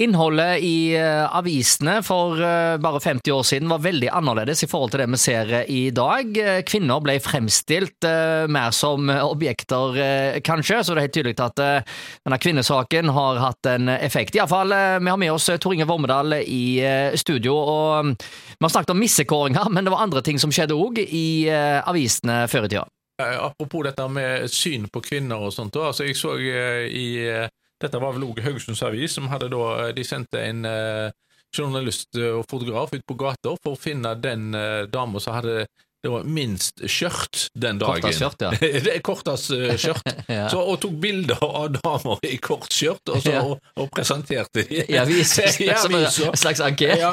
Innholdet i uh, avisene for uh, bare 50 år siden var veldig annerledes i forhold til det vi ser uh, i dag. Kvinner ble fremstilt mer som objekter, kanskje, så det er helt tydelig at denne kvinnesaken har hatt en effekt. Iallfall, vi har med oss Tor Inge Vormedal i studio, og um, vi har snakket om missekåringer, men det var andre ting som skjedde òg i avisene før i tida. Apropos dette med syn på kvinner og sånt, altså jeg så i dette var vel òg Haugesunds Avis, som hadde da De sendte en uh, journalist og fotograf ut på gata for å finne den uh, dama som hadde det var minst skjørt den dagen. Kortas skjørt, ja. det er Kortas uh, skjørt. ja. så, og tok bilder av damer i kort skjørt, og, så, ja. og, og presenterte dem. I aviser, som en slags anke? ja.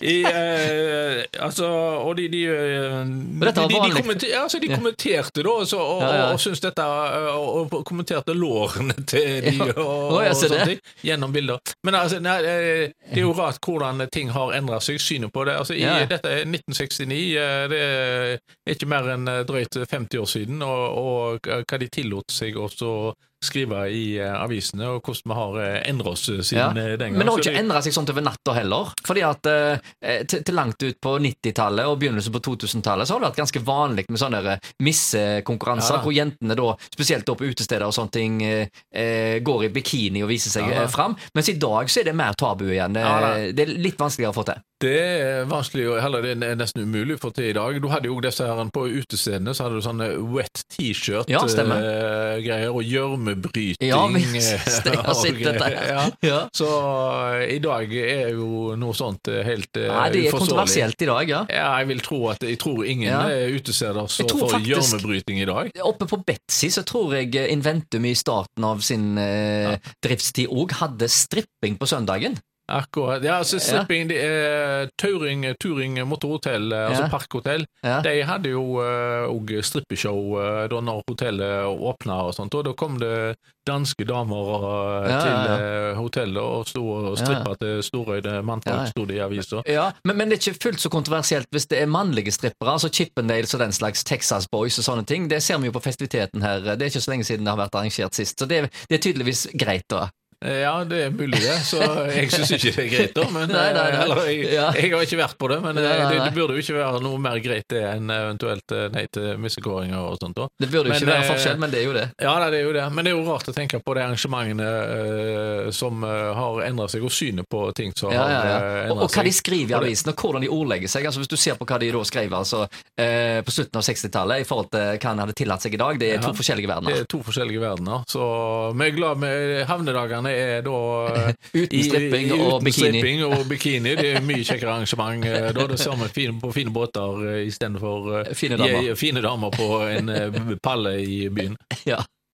I, uh, altså, og de De, uh, de, de, de, kommenter, altså, de kommenterte da, så, og, ja, og, syntes dette Og, kommenterte lårene til de og, oh, og sånne ting gjennom bilder. Men altså, nei, det er jo rart hvordan ting har endra seg, synet på det. Altså, i, Dette er 1969. det er ikke mer enn eh, drøyt 50 år siden, og, og hva de tillot seg også skrive i uh, avisene, og hvordan vi har eh, endra oss siden ja. den gang. Men det har ikke de... endra seg sånn over natta heller. fordi at til, til, langt ut på 90-tallet og begynnelsen på 2000-tallet så har det vært ganske vanlig med sånne missekonkurranser, ja. hvor jentene da, spesielt da på utesteder og sånne ting, går i bikini og viser seg ja. fram. Mens i dag så er det mer tabu igjen. Det, ja, det er litt vanskeligere å få til. Det er vanskelig, heller det er nesten umulig å få til i dag. Du hadde jo disse her på utestedene, så hadde du sånne wet T-shirt-greier ja, og gjørmebryting. Ja, vi har sett dette. Ja. ja. Så uh, i dag er jo noe sånt uh, helt uforståelig. Nei, Det er kontroversielt i dag, ja. Ja, jeg vil tro at jeg tror ingen ja. utesteder står for gjørmebryting i dag. Oppe på Betzy så tror jeg Inventum i starten av sin uh, driftstid òg hadde stripping på søndagen. Akkurat. Ja, altså Slipping, ja. Touring, Turing, Turing motorhotell, eh, altså ja. parkhotell, ja. de hadde jo òg uh, strippeshow uh, da når hotellet åpna og sånt, og da kom det danske damer uh, til hotellet og sto og strippa til storøyde mannfolk, sto det i avisa. Ja, men, men, det er ikke fullt så kontroversielt hvis det er mannlige strippere, altså Chippendales og den slags Texas Boys og sånne ting. Det ser vi jo på festiviteten her, det er ikke så lenge siden det har vært arrangert sist, så det, det er tydeligvis greit, da. Ja, det er mulig det, så jeg syns ikke det er greit, da. Men, nei, nei, nei. Eller, jeg, ja. jeg, har ikke vært på det, men det, det, burde jo ikke være noe mer greit det enn eventuelt eh, nei til missekåringer og sånt. da. Det burde jo ikke være eh, forskjell, men det er jo det. Ja, det er jo det. Men det er jo rart å tenke på de arrangementene uh, som har endra seg, og synet på ting som ja, har uh, endra seg. Og, hva de skriver i avisen, og hvordan de ordlegger seg. altså Hvis du ser på hva de da skrev altså, på slutten av 60-tallet i forhold til hva han hadde tillatt seg i dag, det er to forskjellige verdener. Det er to forskjellige verdener. Så vi er glad med havnedagene er da uten stripping og uten bikini. Og bikini. Det er mye kjekkere arrangement. Eh, da det vi på fine båter eh, istedenfor fine, damer. fine damer på en eh, palle i byen. Ja.